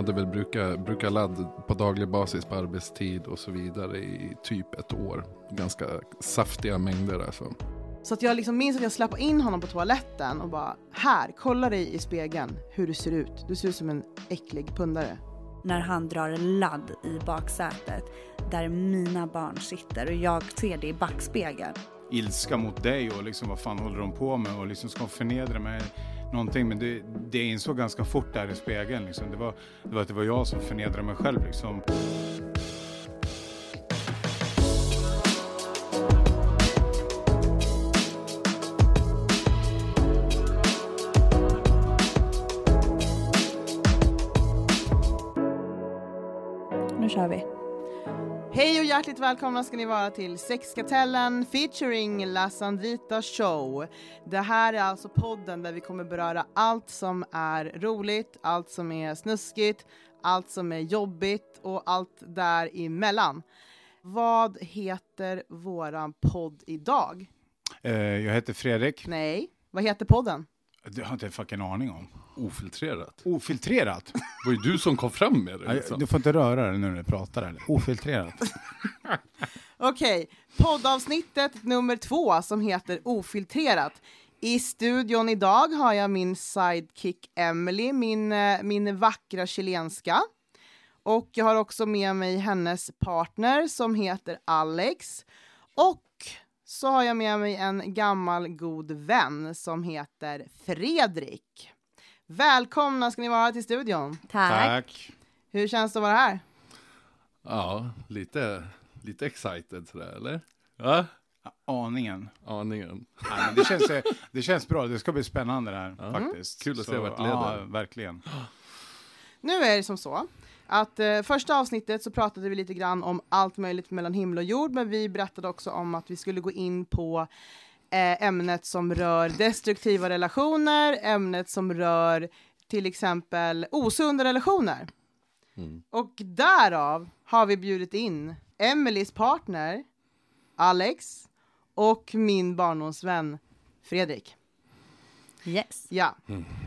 hade väl brukat bruka ladd på daglig basis på arbetstid och så vidare i typ ett år. Ganska saftiga mängder alltså. Så att jag liksom minns att jag släppte in honom på toaletten och bara här, kolla dig i spegeln hur du ser ut. Du ser ut som en äcklig pundare. När han drar ladd i baksätet där mina barn sitter och jag ser det i backspegeln. Ilska mot dig och liksom vad fan håller de på med och liksom ska förnedra mig någonting. Men det, det jag insåg ganska fort där i spegeln liksom. Det var, det var att det var jag som förnedrade mig själv liksom. Hjärtligt välkomna ska ni vara till Sexkartellen featuring La Sandrita Show. Det här är alltså podden där vi kommer beröra allt som är roligt, allt som är snuskigt, allt som är jobbigt och allt däremellan. Vad heter våran podd idag? Eh, jag heter Fredrik. Nej, vad heter podden? Det har jag inte en fucking aning om. Ofiltrerat. Ofiltrerat? Det var ju du som kom fram med det. Liksom. Du får inte röra dig nu när du pratar. Eller? Ofiltrerat. Okej, poddavsnittet nummer två som heter Ofiltrerat. I studion idag har jag min sidekick Emily, min, eh, min vackra chilenska. Och jag har också med mig hennes partner som heter Alex. Och så har jag med mig en gammal god vän som heter Fredrik. Välkomna ska ni vara till studion. Tack. Hur känns det att vara här? Ja, lite, lite excited sådär eller? Ja, Aningen. aningen. Men det, känns, eh, det känns bra. Det ska bli spännande det här faktiskt. Kul att se Så, vart det leder. Ja, verkligen. Nu är det som så att eh, första avsnittet så pratade vi lite grann om allt möjligt mellan himmel och jord, men vi berättade också om att vi skulle gå in på ämnet som rör destruktiva relationer, ämnet som rör till exempel osunda relationer. Mm. Och därav har vi bjudit in Emelies partner Alex och min barndomsvän Fredrik. Yes. Ja,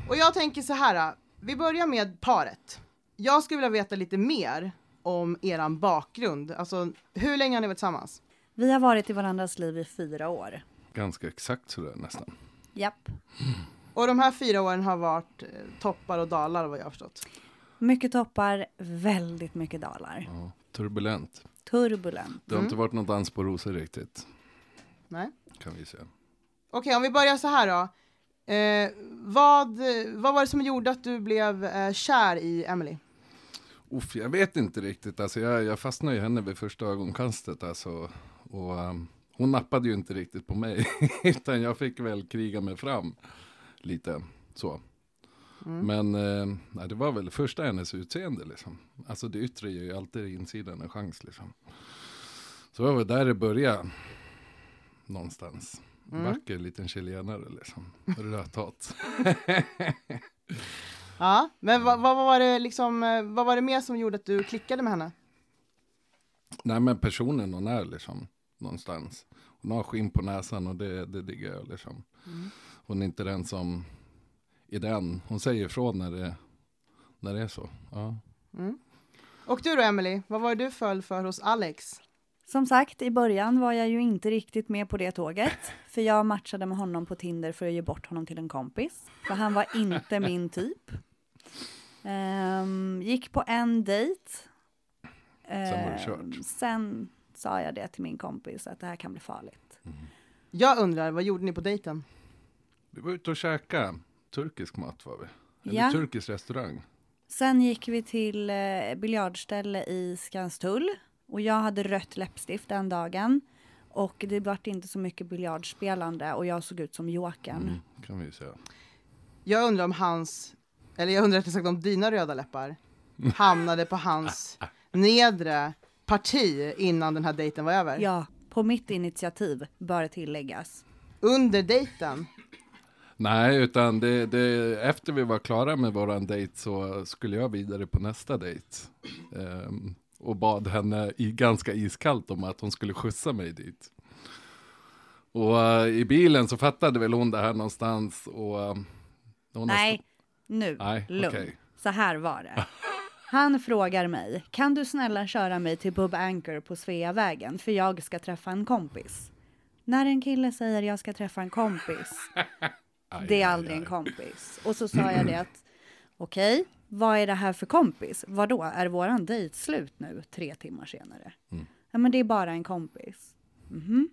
och jag tänker så här. Vi börjar med paret. Jag skulle vilja veta lite mer om eran bakgrund. Alltså, hur länge har ni varit tillsammans? Vi har varit i varandras liv i fyra år. Ganska exakt sådär nästan. Japp. Och de här fyra åren har varit eh, toppar och dalar vad jag har förstått. Mycket toppar, väldigt mycket dalar. Ja, turbulent. Turbulent. Det har inte varit någon dans på rosor riktigt, Nej? kan vi säga. Okej, om vi börjar så här då. Eh, vad, vad var det som gjorde att du blev eh, kär i Emily? Uff, jag vet inte riktigt. Alltså, jag, jag fastnade i henne vid första ögonkastet. Alltså, och, um, hon nappade ju inte riktigt på mig. utan jag fick väl kriga mig fram lite. Så. Men eh, nej, det var väl första hennes utseende. Liksom. Alltså det yttre ger ju alltid insidan en chans. Liksom. Så det var väl där det började. Någonstans. Vacker liten chilenare liksom. Rödhat. Ja, men vad, vad var det liksom, vad var det mer som gjorde att du klickade med henne? Nej men personen hon är liksom någonstans. Hon har skinn på näsan och det, det diggar jag liksom. Hon är inte den som är den. Hon säger ifrån när det, när det är så. Ja. Och du då Emily, vad var det du föll för hos Alex? Som sagt, i början var jag ju inte riktigt med på det tåget. För jag matchade med honom på Tinder för att ge bort honom till en kompis. För han var inte min typ. Ehm, gick på en dejt. Sen var det Ehm, kört. Sen sa jag det till min kompis att det här kan bli farligt. Jag undrar, vad gjorde ni på dejten? Vi var ute och käka. Turkisk mat var vi. Eller Ja. turkisk restaurang. Sen gick vi till eh, biljardställe i Skanstull. Och jag hade rött läppstift den dagen. Och det vart inte så mycket biljardspelande och jag såg ut som Jokern. Mm, kan vi säga. Jag undrar om hans, eller jag undrar rättare sagt om dina röda läppar hamnade på hans nedre parti innan den här dejten var över. Ja, på mitt initiativ bör tilläggas. Under dejten. Nej, utan det, det, efter vi var klara med våran dejt så skulle jag vidare på nästa dejt. Ehm, och bad henne i ganska iskallt om att hon skulle skjutsa mig dit. Och eh, i bilen så fattade väl hon det här någonstans och... har Nej, nu, Nej, lugn. okej. Så här var det. Han frågar mig, kan du snälla köra mig till Bob Anchor på Sveavägen för jag ska träffa en kompis? När en kille säger jag ska träffa en kompis, det är aldrig en kompis. Och så sa jag det att, okej, okay, vad är det här för kompis? Vadå, är våran dejt slut nu tre timmar senare? Mm. Ja, men det är bara en kompis. Mm -hmm.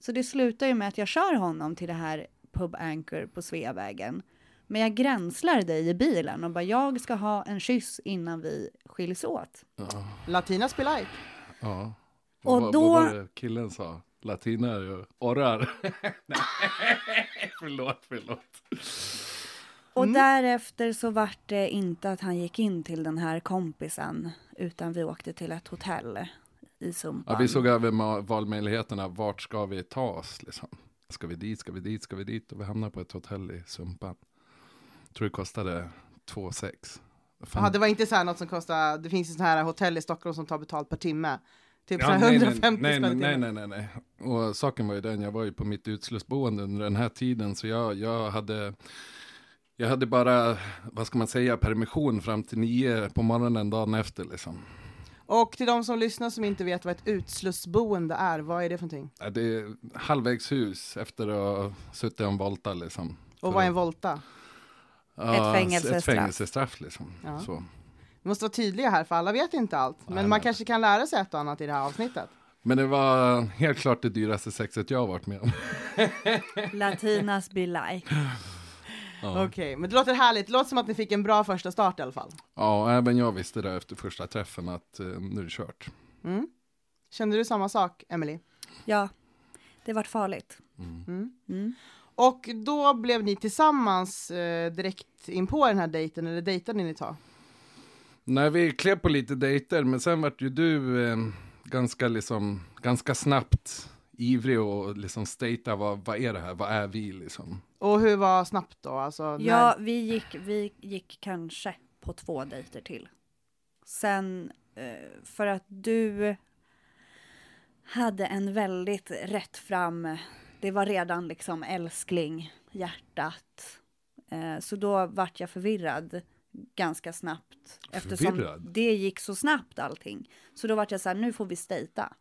Så det slutar ju med att jag kör honom till det här Pub Anchor på Sveavägen. Men jag gränslar dig i bilen och bara jag ska ha en kyss innan vi skiljs åt. Ja. Latina spelar like. Ja. Och, och då... Vad var det killen sa? Latina är ju orrar. Nej, förlåt, förlåt. Och mm. därefter så vart det inte att han gick in till den här kompisen, utan vi åkte till ett hotell i Sumpan. Ja, vi såg över valmöjligheterna, vart ska vi ta oss liksom? Ska vi dit, ska vi dit, ska vi dit? Och vi hamnade på ett hotell i Sumpan. Tror det kostade 2 6. Ja, det var inte så här något som kostar, det finns ju sådana här hotell i Stockholm som tar betalt per timme. Typ ja, 150 nej, nej, nej, nej, nej, nej. Och saken var ju den, jag var ju på mitt utslussboende under den här tiden, så jag, jag hade jag hade bara, vad ska man säga, permission fram till nio på morgonen dagen efter liksom. Och till de som lyssnar som inte vet vad ett utslussboende är, vad är det för någonting? Det är halvvägshus efter att ha suttit en volta liksom. Och vad är en volta? Ett fängelsestraff. Ett fängelsestraff liksom. Ja. Så. Vi måste vara tydliga här, för alla vet inte allt. Men nej, man nej. kanske kan lära sig ett och annat i det här avsnittet. Men det var helt klart det dyraste sexet jag har varit med om. Latinas be like. Ja. Okej, okay, men det låter härligt. Det låter som att ni fick en bra första start i alla fall. Ja, även jag visste det efter första träffen att eh, nu är det kört. Mm. Kände du samma sak, Emily? Ja, det vart farligt. Mm. mm. Och då blev ni tillsammans eh, direkt in på den här dejten, eller dejtade ni ett tag? Nej, vi klev på lite dejter, men sen vart ju du eh, ganska, liksom, ganska snabbt ivrig och liksom stata vad, vad är det här, vad är vi liksom? Och hur var snabbt då? Alltså, ja, vi gick, vi gick kanske på två dejter till. Sen, eh, för att du hade en väldigt rätt fram, det var redan liksom älskling, hjärtat. Eh, så då vart jag förvirrad ganska snabbt. Eftersom förvirrad? det gick så snabbt allting. Så då vart jag så här, nu får vi stejta.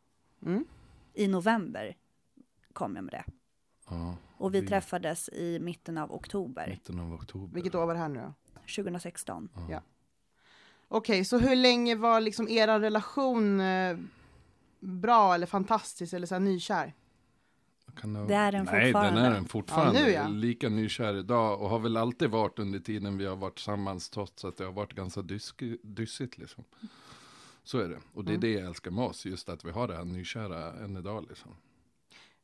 Mm. I november kom jag med det. Ja, och vi, vi, träffades i mitten av oktober. Mitten av oktober. Vilket år var det här nu då? 2016. Ja. ja. Okej, okay, så hur länge var liksom er relation eh, bra eller fantastisk eller så här nykär? Det är den Nej, fortfarande. den är den fortfarande. Ja, nu, ja. Lika nykär idag och har väl alltid varit under tiden vi har varit tillsammans trots att det har varit ganska dyssigt liksom. Så är det. Och det är mm. det jag älskar med oss, just att vi har det här nykära än idag liksom.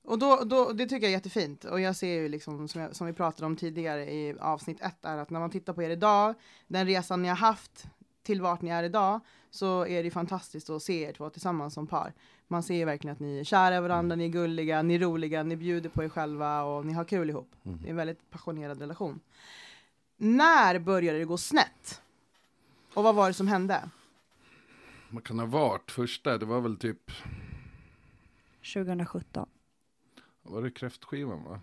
Och då, då, det tycker jag är jättefint. Och jag ser ju liksom, som, jag, som vi pratade om tidigare i avsnitt ett, är att när man tittar på er idag, den resan ni har haft till vart ni är idag, så är det fantastiskt att se er två tillsammans som par. Man ser ju verkligen att ni är kära i varandra, ni är gulliga, ni är roliga, ni bjuder på er själva och ni har kul ihop. Mm. Det är en väldigt passionerad relation. När började det gå snett? Och vad var det som hände? Vad kan ha varit? Första, det var väl typ... 2017. Var det kräftskivan va?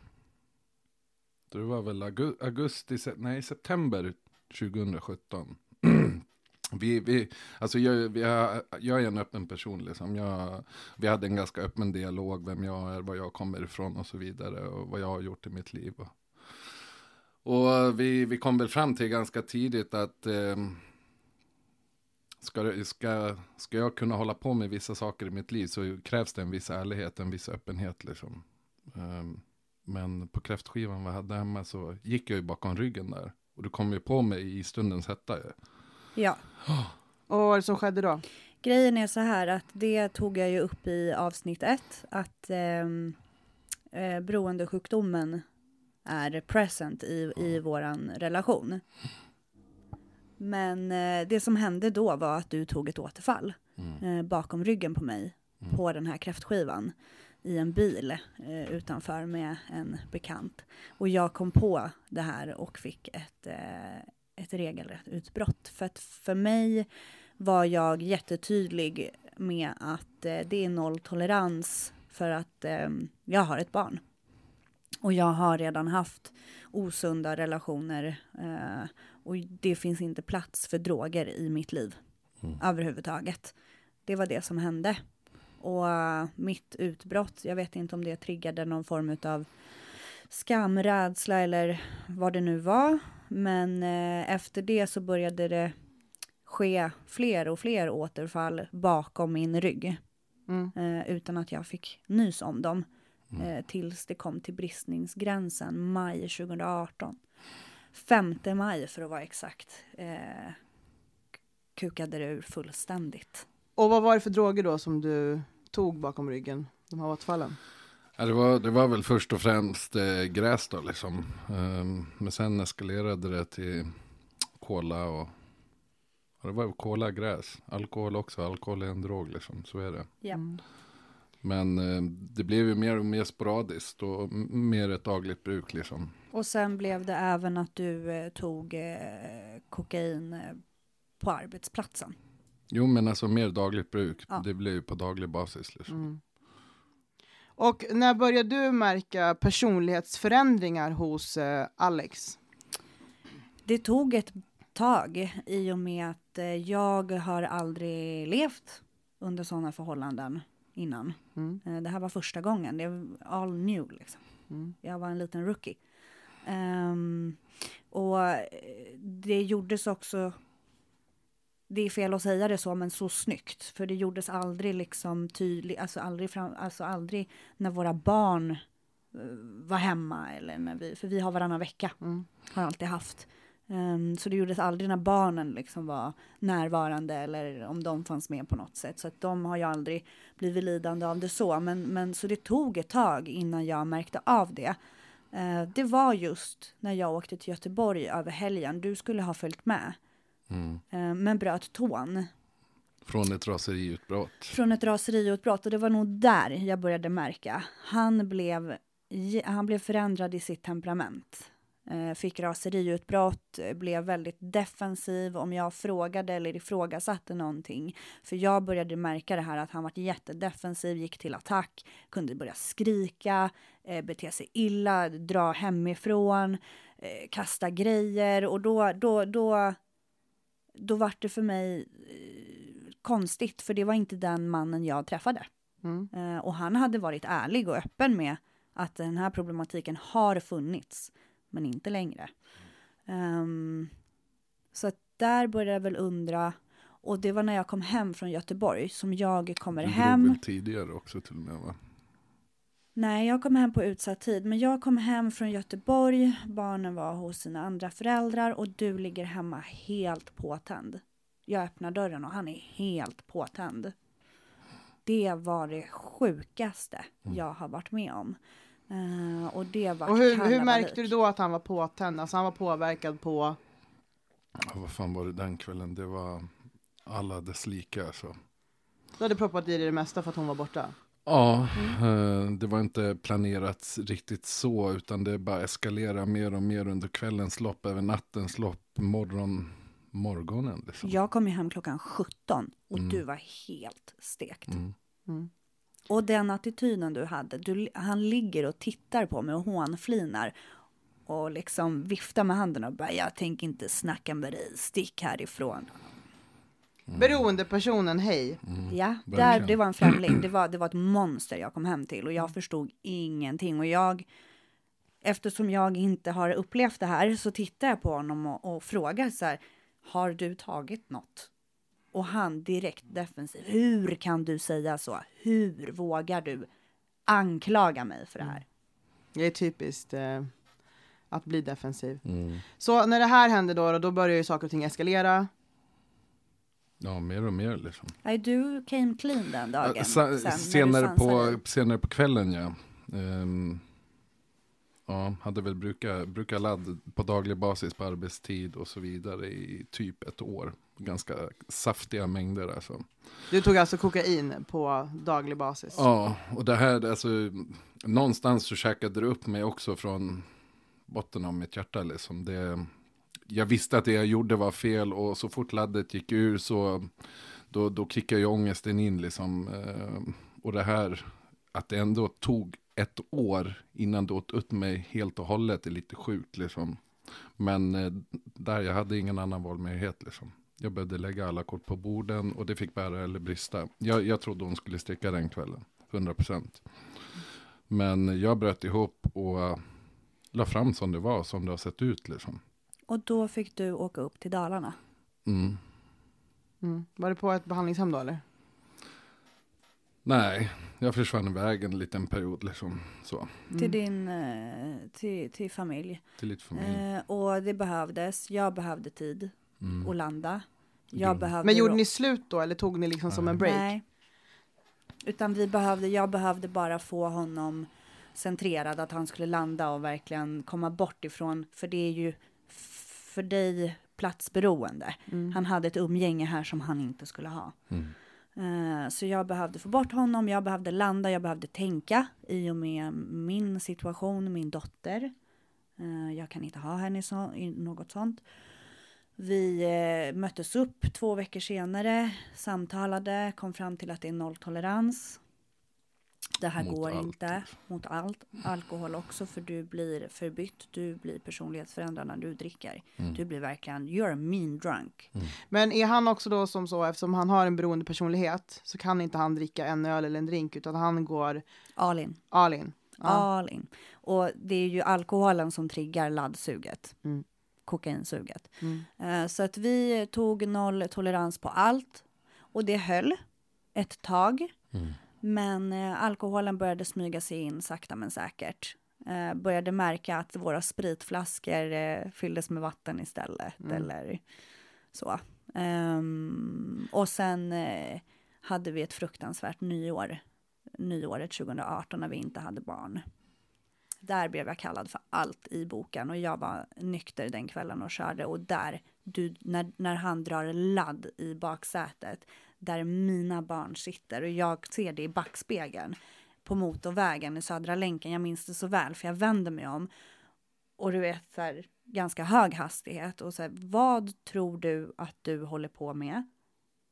Det var väl augusti, nej september 2017 vi, vi, alltså jag, vi har, jag är en öppen person liksom. Jag, vi hade en ganska öppen dialog, vem jag är, var jag kommer ifrån och så vidare. Och vad jag har gjort i mitt liv. Och, och vi, vi kom väl fram till ganska tidigt att eh, ska, ska, ska jag kunna hålla på med vissa saker i mitt liv så krävs det en viss ärlighet, en viss öppenhet liksom. Eh, men på kräftskivan vi hade hemma så gick jag ju bakom ryggen där. Och du kom ju på mig i stundens hetta Ja. Ja. Och vad var det som skedde då? Grejen är så här att det tog jag ju upp i avsnitt ett. Att ehm, eh, beroendesjukdomen är present i, i våran relation. Men eh, det som hände då var att du tog ett återfall mm. eh, bakom ryggen på mig mm. på den här kräftskivan i en bil eh, utanför med en bekant. Och jag kom på det här och fick ett, eh, ett regelrätt utbrott. För att för mig var jag jättetydlig med att eh, det är nolltolerans för att eh, jag har ett barn. Och jag har redan haft osunda relationer eh, och det finns inte plats för droger i mitt liv. överhuvudtaget. Det var det som hände. Och eh, mitt utbrott, jag vet inte om det triggade någon form av skamrädsla eller vad det nu var. Men eh, efter det så började det ske fler och fler återfall bakom min rygg. Mm. Eh, utan att jag fick nys om dem. Eh, tills det kom till bristningsgränsen, maj 2018. 5 maj för att vara exakt. Eh, kukade det ur fullständigt. Och vad var det för droger då som du tog bakom ryggen? De här återfallen? Ja, det, var, det var väl först och främst eh, gräs då liksom. Ehm, men sen eskalerade det till kola och ja, det var kola, gräs, alkohol också. Alkohol är en drog liksom, så är det. Ja. Mm. Men eh, det blev ju mer och mer sporadiskt och mer ett dagligt bruk liksom. Och sen blev det även att du eh, tog eh, kokain eh, på arbetsplatsen. Jo men alltså mer dagligt bruk, Ja. det blev ju på daglig basis liksom. Mm. Och när började du märka personlighetsförändringar hos eh, Alex? Det tog ett tag i och med att eh, jag har aldrig levt under sådana förhållanden innan. Mm. Eh, Det här var första gången, det var all new liksom. Mm. Jag var en liten rookie. Ehm, och eh, det gjordes också, det är fel att säga det så, men så snyggt. För det gjordes aldrig liksom tydligt, alltså aldrig, fram, alltså aldrig när våra barn eh, var hemma. Eller när vi, för vi har varannan vecka, Mm. har alltid haft. Ehm, så det gjordes aldrig när barnen liksom var närvarande eller om de fanns med på något sätt. Så att de har ju aldrig blivit lidande av det så. Men, men så det tog ett tag innan jag märkte av det. Eh, det var just när jag åkte till Göteborg över helgen. Du skulle ha följt med. Mm. Eh, men bröt tån Från ett raseriutbrott. från ett raseriutbrott. Och det var nog där jag började märka. Han blev, han blev förändrad i sitt temperament. Eh, fick raseriutbrott, blev väldigt defensiv om jag frågade eller ifrågasatte någonting. För jag började märka det här att han var jättedefensiv, gick till attack, kunde börja skrika, eh, bete sig illa, dra hemifrån, kasta grejer och då, då, då, då var det för mig eh, konstigt för det var inte den mannen jag träffade. Mm. Eh, och han hade varit ärlig och öppen med att den här problematiken har funnits, men inte längre. Ehm, så att där började jag väl undra, och det var när jag kom hem från Göteborg som jag kommer Du drog hem. väl tidigare också till och med va? Nej, jag kom hem på utsatt tid, men jag kom hem från Göteborg, barnen var hos sina andra föräldrar och du ligger hemma helt påtänd. Jag öppnar dörren och han är helt påtänd. Det var det sjukaste jag har varit med om. Eh, och det var Och hur, hur märkte du då att han var påtänd? Alltså han var påverkad på... Ja, vad fan var det den kvällen? Det var alla dess lika alltså. Du hade proppat i dig det mesta för att hon var borta. Ja, Mm. eh, det var inte planerat riktigt så, utan det bara eskalerade mer och mer under kvällens lopp, över nattens lopp, morgon, morgonen. Liksom. Jag kom ju hem klockan 17 och Mm. du var helt stekt. Mm. Mm. Och den attityden du hade, du, han ligger och tittar på mig och hånflinar och liksom viftar med handen och bara jag tänker inte snacka med dig, stick härifrån. Beroendepersonen, hej. Mm. Ja, där, det var en främling, det var, det var ett monster jag kom hem till och jag förstod ingenting och jag Eftersom jag inte har upplevt det här så tittar jag på honom och, och frågar så här, har du tagit något? Och han direkt defensiv, hur kan du säga så? Hur vågar du anklaga mig för det här? Det är typiskt eh, att bli defensiv. Mm. Så när det här hände då, då, då börjar ju saker och ting eskalera. Ja, mer och mer liksom. Nej, du came clean den dagen. Ja, sa- sen, senare, på, senare på kvällen, ja. Ehm, ja, hade väl brukat bruka ladd på daglig basis på arbetstid och så vidare i typ ett år. Ganska saftiga mängder alltså. Du tog alltså kokain på daglig basis. Ja, och det här, alltså, någonstans så käkade det upp mig också från botten av mitt hjärta liksom. Det, jag visste att det jag gjorde var fel och så fort laddet gick ur så då, då kickade ju ångesten in liksom. Eh, och det här, att det ändå tog ett år innan det åt upp mig helt och hållet är lite sjukt liksom. Men eh, där, jag hade ingen annan valmöjlighet liksom. Jag behövde lägga alla kort på borden och det fick bära eller brista. Jag, jag trodde hon skulle sticka den kvällen, 100%. Men jag bröt ihop och la fram som det var, som det har sett ut liksom. Och då fick du åka upp till Dalarna. Mm. Mm. Var det på ett behandlingshem då eller? Nej, jag försvann iväg en liten period liksom. Så, Mm. Till din eh, till, till familj. till lite familj. Eh, och det behövdes. Jag behövde tid Mm. att landa. Jag behövde Men gjorde ni slut då eller tog ni liksom som en break? Nej. Utan vi behövde, jag behövde bara få honom centrerad, att han skulle landa och verkligen komma bort ifrån, för det är ju för dig platsberoende. Mm. Han hade ett umgänge här som han inte skulle ha. Mm. Eh, Så jag behövde få bort honom, jag behövde landa, jag behövde tänka i och med min situation, min dotter. Eh, Jag kan inte ha henne i, så, i något sånt. Vi eh, möttes upp två veckor senare, samtalade, kom fram till att det är nolltolerans. Det här Mot går allt. inte mot allt. Alkohol också, för du blir förbytt. Du blir personlighetsförändrad när du dricker. Mm. Du blir verkligen, you're a mean drunk. Men är han också då som så, eftersom han har en beroende personlighet så kan inte han dricka en öl eller en drink utan han går All in. all in. Ja. All in. Och det är ju alkoholen som triggar laddsuget. Mm. Kokainsuget. Mm. Eh, Så att vi tog noll tolerans på allt. Och det höll ett tag. Men eh, alkoholen började smyga sig in sakta men säkert. Eh, började märka att våra spritflaskor eh, fylldes med vatten istället. Mm. Eller så. Ehm, och sen eh, hade vi ett fruktansvärt nyår. Nyåret 2018 när vi inte hade barn. Där blev jag kallad för allt i boken och jag var nykter den kvällen och körde och där, du, när, när han drar ladd i baksätet, där mina barn sitter och jag ser det i backspegeln på motorvägen i Södra länken, jag minns det så väl för jag vänder mig om och du vet så här, ganska hög hastighet och så här, vad tror du att du håller på med?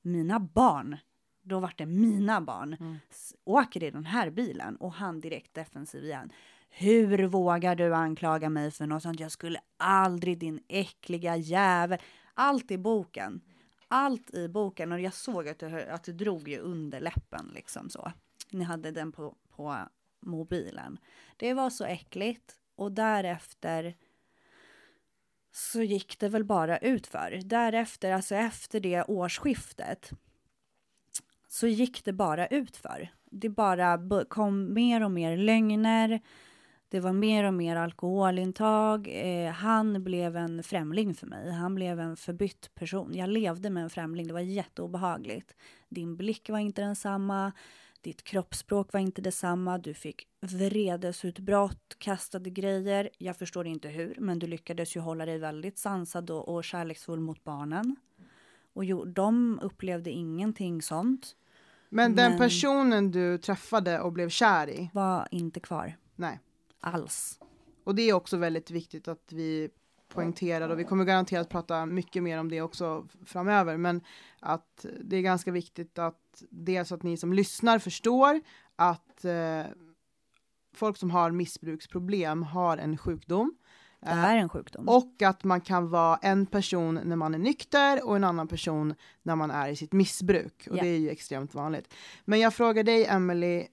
Mina barn. Då vart det mina barn. Mm. Åker i den här bilen och han direkt defensiv igen. Hur vågar du anklaga mig för något sånt? Jag skulle aldrig din äckliga jävel. Allt i boken. Allt i boken och jag såg att du, att du drog ju under läppen liksom så. Ni hade den på, på mobilen. Det var så äckligt och därefter så gick det väl bara utför. Därefter, alltså efter det årsskiftet så gick det bara utför. Det bara kom mer och mer lögner. Det var mer och mer alkoholintag. Eh, han blev en främling för mig. Han blev en förbytt person. Jag levde med en främling. Det var jätteobehagligt. Din blick var inte densamma. Ditt kroppsspråk var inte detsamma. Du fick vredesutbrott, kastade grejer. Jag förstår inte hur, men du lyckades ju hålla dig väldigt sansad och, och kärleksfull mot barnen. Och jo, de upplevde ingenting sånt. Men den Men- personen du träffade och blev kär i, Var inte kvar nej. Alls. Och det är också väldigt viktigt att vi poängterar och vi kommer garanterat prata mycket mer om det också framöver. Men att det är ganska viktigt att dels att ni som lyssnar förstår att eh, folk som har missbruksproblem har en sjukdom. Det är en sjukdom. Och att man kan vara en person när man är nykter och en annan person när man är i sitt missbruk. Och Ja. det är ju extremt vanligt. Men jag frågar dig, Emily, Och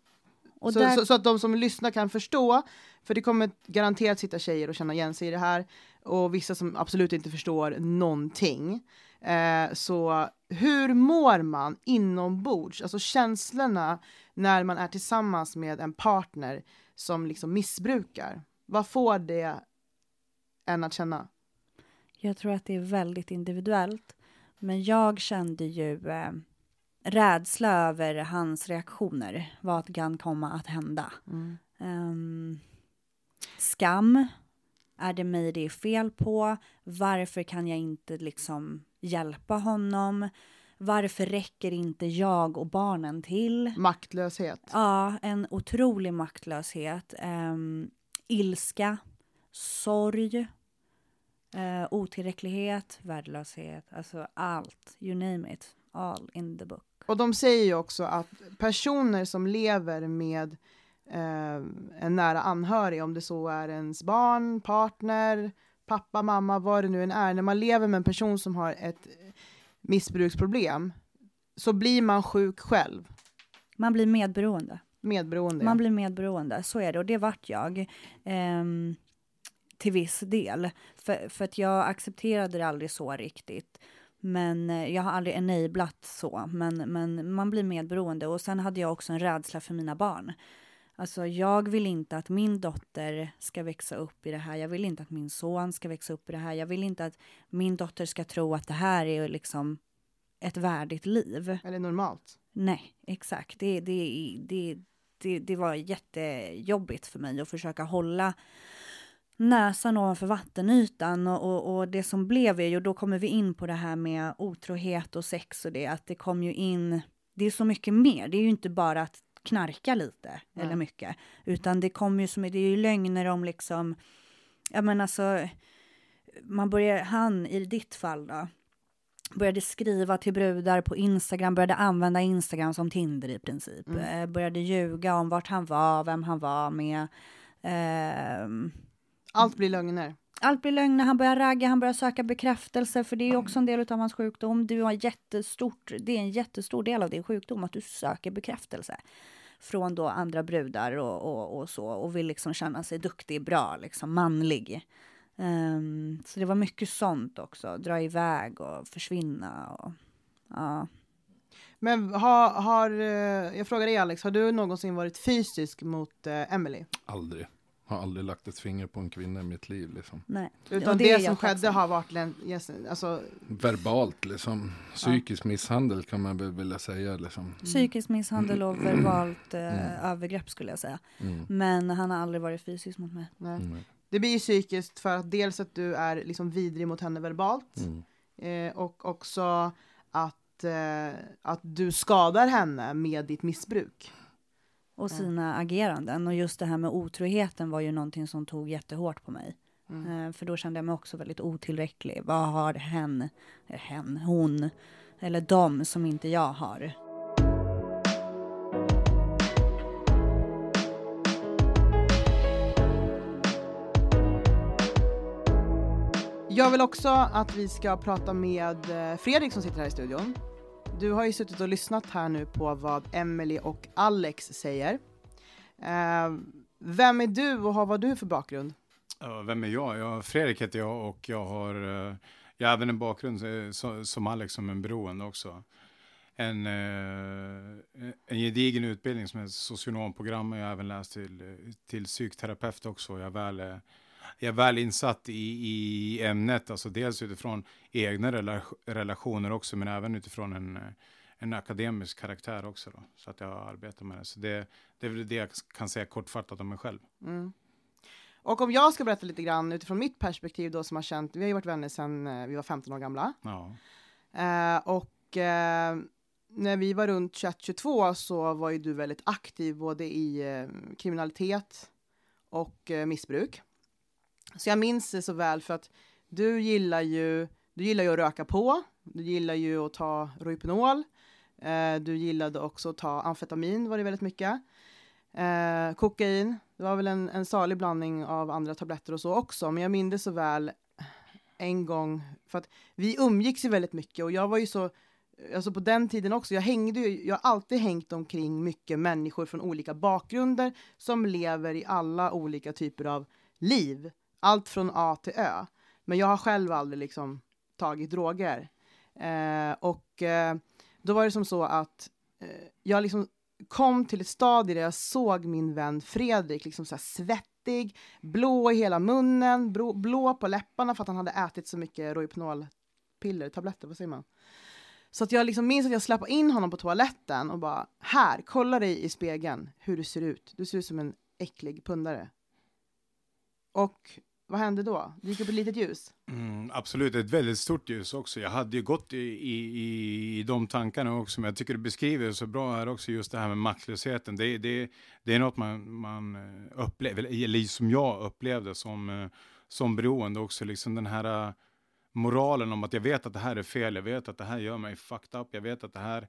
så, där- så, så att de som lyssnar kan förstå, för det kommer garanterat sitta tjejer och känna igen sig i det här, och vissa som absolut inte förstår någonting. Eh, så hur mår man inombords, alltså känslorna när man är tillsammans med en partner som liksom missbrukar? Vad får det en att känna? Jag tror att det är väldigt individuellt. Men jag kände ju eh, rädsla över hans reaktioner. Vad kan komma att hända? Ehm, skam. Är det mig det är fel på? Varför kan jag inte liksom hjälpa honom? Varför räcker inte jag och barnen till? Maktlöshet. Ja, en otrolig maktlöshet. Um, ilska, sorg, uh, otillräcklighet, värdelöshet. Alltså allt, you name it. All in the book. Och de säger ju också att personer som lever med eh, en nära anhörig, om det så är ens barn, partner, pappa, mamma, vad det nu än är, när man lever med en person som har ett missbruksproblem så blir man sjuk själv. Man blir medberoende. Medberoende. Man blir medberoende, så är det. Och det vart jag. Ehm, till viss del. För, för att jag accepterade det aldrig så riktigt. Men eh, jag har aldrig enablat så. Men, men man blir medberoende. Och sen hade jag också en rädsla för mina barn. Alltså jag vill inte att min dotter ska växa upp i det här. Jag vill inte att min son ska växa upp i det här. Jag vill inte att min dotter ska tro att det här är liksom ett värdigt liv. Eller normalt. Nej, exakt. Det, det, det, det, det var jättejobbigt för mig att försöka hålla näsan ovanför vattenytan och, och, och, det som blev är ju, då kommer vi in på det här med otrohet och sex och det, att det kom ju in, det är så mycket mer, det är ju inte bara att knarka lite Nej. eller mycket, utan det kommer ju som, det är ju lögner om liksom, ja men alltså, man börjar, han i ditt fall då, började skriva till brudar på Instagram, började använda Instagram som Tinder i princip. Mm. Eh, började ljuga om vart han var, vem han var med. Eh, allt blir lögner. Allt blir lögner, han börjar ragga, han börjar söka bekräftelse, för det är också en del av hans sjukdom. Du har jättestort, det är en jättestor del av din sjukdom, att du söker bekräftelse från då andra brudar och, och, och så, och vill liksom känna sig duktig, bra, liksom manlig. Um, så det var mycket sånt också, dra iväg och försvinna. Och, ja. Men har, har, eh, jag frågar dig Alex, har du någonsin varit fysisk mot uh, Emily? Aldrig. Har aldrig lagt ett finger på en kvinna i mitt liv. Liksom. Nej. Utan det, det som skedde har varit yes, alltså... verbalt, liksom. psykisk ja. misshandel kan man väl vilja säga. Liksom. Mm. Psykisk misshandel och verbalt eh, mm. övergrepp skulle jag säga. Mm. Men han har aldrig varit fysisk mot mig. Nej. Det blir ju psykiskt för att dels att du är liksom vidrig mot henne verbalt mm. eh, och också att, eh, att du skadar henne med ditt missbruk. Och sina ageranden. Och just det här med otroheten var ju någonting som tog jättehårt på mig. Mm. Eh, för då kände jag mig också väldigt otillräcklig. Vad har hen, hen, hon eller de som inte jag har? Jag vill också att vi ska prata med eh, Fredrik som sitter här i studion. Du har ju suttit och lyssnat här nu på vad Emily och Alex säger. Uh, vem är du och vad har du för bakgrund? Uh, vem är jag? jag? Fredrik heter jag och jag har, uh, jag har även en bakgrund eh, så, som Alex som en beroende också. En, uh, en gedigen utbildning som är socionomprogram. och Jag har även läst till, till psykterapeut också. Jag är väl är väl insatt i, i ämnet, alltså dels utifrån egna rela relationer också, men även utifrån en, en akademisk karaktär också. Då, så att jag arbetar med det. Så det, det är väl det jag kan säga kortfattat om mig själv. Mm. Och om jag ska berätta lite grann utifrån mitt perspektiv då som har känt, vi har ju varit vänner sedan eh, vi var 15 år gamla. Ja. Eh, och eh, när vi var runt 21-22 så var ju du väldigt aktiv både i eh, kriminalitet och eh, missbruk. Så jag minns det så väl för att du gillar ju, du gillar ju att röka på, du gillar ju att ta Rohypnol, eh, du gillade också att ta amfetamin var det väldigt mycket. Eh, kokain, det var väl en, en salig blandning av andra tabletter och så också, men jag minns det så väl en gång, för att vi umgicks ju väldigt mycket och jag var ju så Alltså på den tiden också, jag hängde ju, jag har alltid hängt omkring mycket människor från olika bakgrunder som lever i alla olika typer av liv allt från A till Ö. Men jag har själv aldrig liksom tagit droger. Eh, och eh, då var det som så att eh, jag liksom kom till ett stadie där jag såg min vän Fredrik liksom så svettig, blå i hela munnen, blå, blå på läpparna för att han hade ätit så mycket Rohypnol-piller, tabletter, vad säger man? Så att jag liksom minns att jag släppte in honom på toaletten och bara, här, kolla dig i spegeln hur du ser ut. Du ser ut som en äcklig pundare. Och vad hände då? Det gick upp ett litet ljus? Mm, absolut, ett väldigt stort ljus också. Jag hade ju gått i, i, i de tankarna också, men jag tycker du beskriver det så bra här också, just det här med maktlösheten. Det, det, det är något man, man eh, upplever, eller som jag upplevde som, eh, som beroende också, liksom den här eh, moralen om att jag vet att det här är fel, jag vet att det här gör mig fucked up, jag vet att det här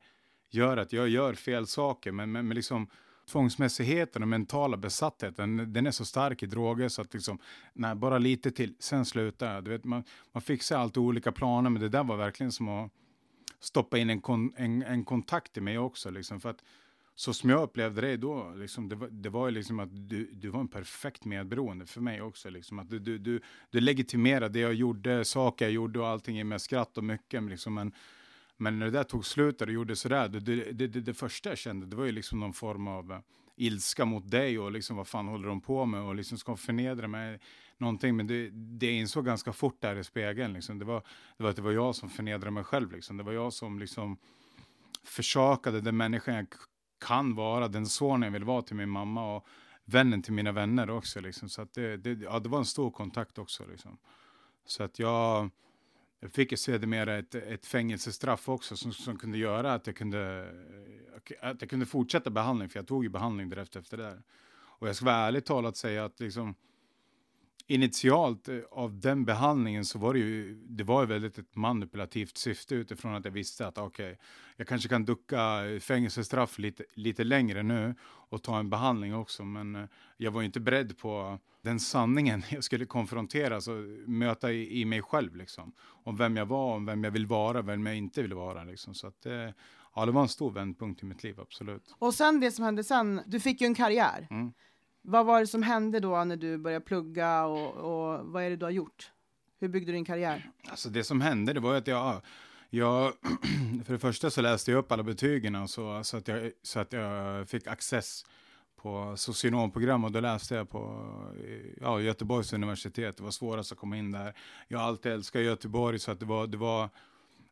gör att jag gör fel saker, men, men, men liksom tvångsmässigheten och mentala besattheten, den är så stark i droger så att liksom, nej, bara lite till, sen slutar jag. Du vet, man, man fixar alltid olika planer, men det där var verkligen som att stoppa in en, kon, en, en kontakt i mig också. Liksom, för att så som jag upplevde det då, liksom, det, var, det var ju liksom att du, du var en perfekt medberoende för mig också. Liksom, att du, du, du, du legitimerade det jag gjorde, saker jag gjorde och allting med skratt och mycket. Liksom, men, men när det där tog slut och du gjorde sådär, det, det, det, det, första jag kände, det var ju liksom någon form av eh, ilska mot dig och liksom vad fan håller de på med och liksom ska förnedra mig någonting. Men det, det insåg ganska fort där i spegeln. Liksom. Det, var, det var att det var jag som förnedrade mig själv. Liksom. Det var jag som liksom försakade den människan jag kan vara, den sonen jag vill vara till min mamma och vännen till mina vänner också. Liksom. Så att det, det, ja, det var en stor kontakt också. Liksom. Så att jag, jag fick sedermera ett, ett fängelsestraff också som, som kunde göra att jag kunde, att jag kunde fortsätta behandling, för jag tog ju behandling direkt efter det där. Och jag ska vara ärligt talat säga att liksom, initialt eh, av den behandlingen så var det ju, det var ju väldigt ett manipulativt syfte utifrån att jag visste att okej, okay, jag kanske kan ducka fängelsestraff lite, lite längre nu och ta en behandling också, men eh, jag var ju inte beredd på den sanningen jag skulle konfronteras och möta i, i mig själv liksom. Om vem jag var, om vem jag vill vara, vem jag inte vill vara liksom. Så att det, ja, det var en stor vändpunkt i mitt liv, absolut. Och sen det som hände sen, du fick ju en karriär. Mm. Vad var det som hände då när du började plugga och, och vad är det du har gjort? Hur byggde du din karriär? Alltså det som hände det var att jag, jag för det första så läste jag upp alla betygen så, så, att jag, så att jag fick access på socionomprogram och då läste jag på ja, Göteborgs universitet. Det var svårast att komma in där. Jag har alltid älskat Göteborg så att det var, det var,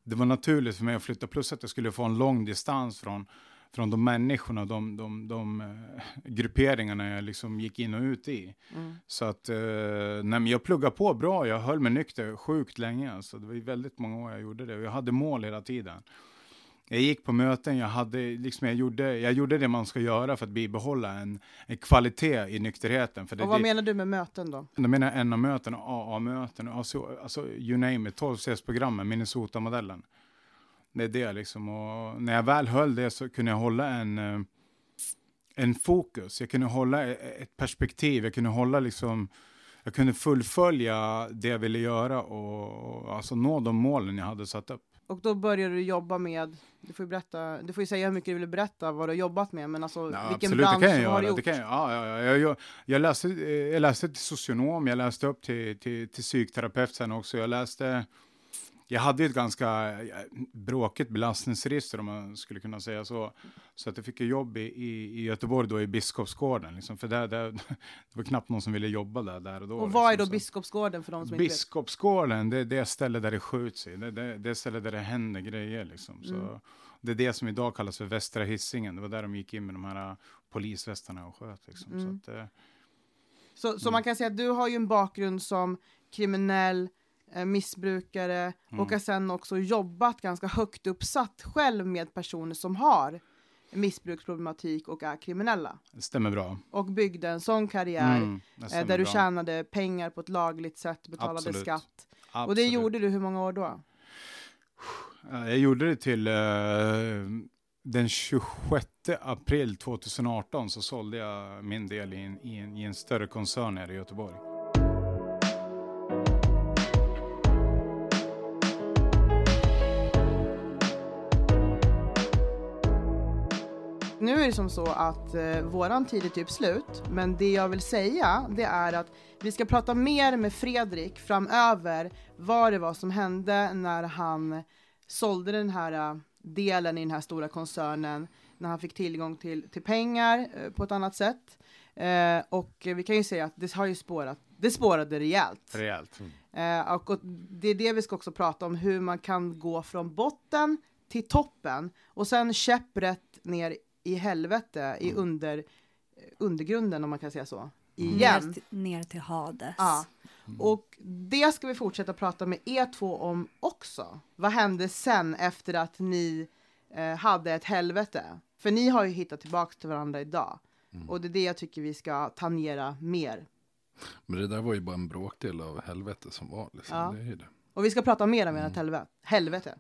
det var naturligt för mig att flytta. Plus att jag skulle få en lång distans från från de människorna, de, de, de uh, grupperingarna jag liksom gick in och ut i. Mm. Så att, uh, nej, jag pluggade på bra, jag höll mig nykter sjukt länge. Alltså. Det var väldigt många år jag gjorde det och jag hade mål hela tiden. Jag gick på möten, jag, hade, liksom, jag, gjorde, jag gjorde det man ska göra för att bibehålla en, en kvalitet i nykterheten. För det, och vad det, menar du med möten då? Då menar jag NA-möten, AA-möten, alltså, alltså you name it, 12-stegsprogrammen, Minnesota-modellen. Det är det liksom. Och när jag väl höll det så kunde jag hålla en, eh, en fokus. Jag kunde hålla e-, ett perspektiv. Jag kunde hålla liksom, jag kunde fullfölja det jag ville göra och, och alltså nå de målen jag hade satt upp. Och då började du jobba med, du får ju berätta, du får säga hur mycket du vill berätta vad du har jobbat med, men alltså ja, vilken absolut, bransch det har du gjort? Det kan jag, ja, ja, ja, jag, jag, läste, jag läste till socionom, jag läste upp till, till, till psykterapeut sen också, jag läste jag hade ett ganska bråkigt belastningsregister om man skulle kunna säga så. Så att jag fick jobb i, i, Göteborg då i Biskopsgården. Liksom, för där, där, det var knappt någon som ville jobba där, där och då. Och vad liksom, är då Biskopsgården för de som Biskopsgården, inte vet? det är det stället där det skjuts i. Det, det, det är stället där det händer grejer liksom. Så, mm. Det är det som idag kallas för Västra Hisingen. Det var där de gick in med de här polisvästarna och sköt. Liksom. Mm. Så, att, så, så mm. man kan säga att du har ju en bakgrund som kriminell, missbrukare mm. och har sen också jobbat ganska högt uppsatt själv med personer som har missbruksproblematik och är kriminella. Det stämmer bra. Och byggde en sån karriär mm, eh, där du bra. tjänade pengar på ett lagligt sätt, betalade Absolut. skatt. Absolut. Och det gjorde du hur många år då? Jag gjorde det till uh, den 26 april 2018 så sålde jag min del i en, i en, i en större koncern här i Göteborg. Nu är det som så att eh, våran tid är typ slut, men det jag vill säga det är att vi ska prata mer med Fredrik framöver vad det var som hände när han sålde den här uh, delen i den här stora koncernen, när han fick tillgång till, till pengar uh, på ett annat sätt. Uh, och vi kan ju säga att det har ju spårat, det spårade rejält. Rejält. Mm. Och, och det är det vi ska också prata om, hur man kan gå från botten till toppen och sen käpprätt ner i helvete, i mm. under, undergrunden om man kan säga så. Igen. Ner, ner till Hades. Ja. Mm. Och det ska vi fortsätta prata med er två om också. Vad hände sen efter att ni eh, hade ett helvete? För ni har ju hittat tillbaka till varandra idag. Mm. Och det är det jag tycker vi ska tangera mer. Men det där var ju bara en bråkdel av helvetet som var. Liksom. Ja. Det är det. Och vi ska prata mer om ert mm. helvete.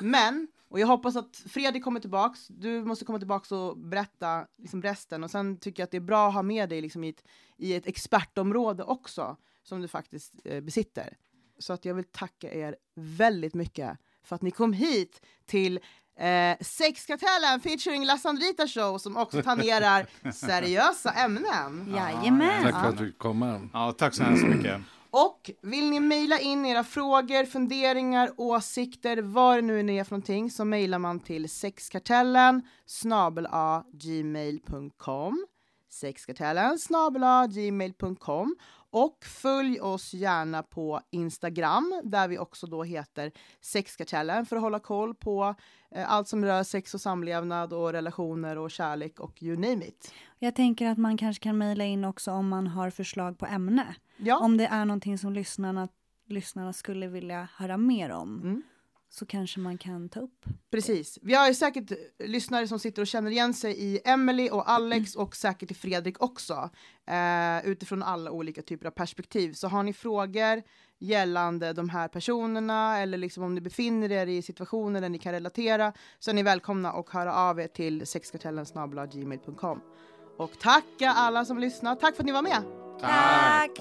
Men och jag hoppas att Fredrik kommer tillbaks. Du måste komma tillbaks och berätta liksom resten. Och sen tycker jag att det är bra att ha med dig liksom i, ett, i ett expertområde också, som du faktiskt eh, besitter. Så att jag vill tacka er väldigt mycket för att ni kom hit till eh, Sexkartellen featuring La Sandrita Show som också tangerar seriösa ämnen. Jajamän. Tack för att du komma. Ja, tack så hemskt mycket. Och vill ni mejla in era frågor, funderingar, åsikter, vad det nu än är för någonting, så mejlar man till sexkartellen snabelagmail.com sexkartellen snabel gmail.com och följ oss gärna på Instagram där vi också då heter Sexkartellen för att hålla koll på eh, allt som rör sex och samlevnad och relationer och kärlek och you name it. Jag tänker att man kanske kan mejla in också om man har förslag på ämne. Ja, Om det är någonting som lyssnarna, lyssnarna skulle vilja höra mer om. Mm. Så kanske man kan ta upp. Precis. Vi har ju säkert lyssnare som sitter och känner igen sig i Emily och Alex och säkert i Fredrik också. Eh, utifrån alla olika typer av perspektiv. Så har ni frågor gällande de här personerna eller liksom om ni befinner er i situationer där ni kan relatera så är ni välkomna att höra av er till sexkartellen gmail.com. Och tacka alla som lyssnar. Tack för att ni var med! Tack.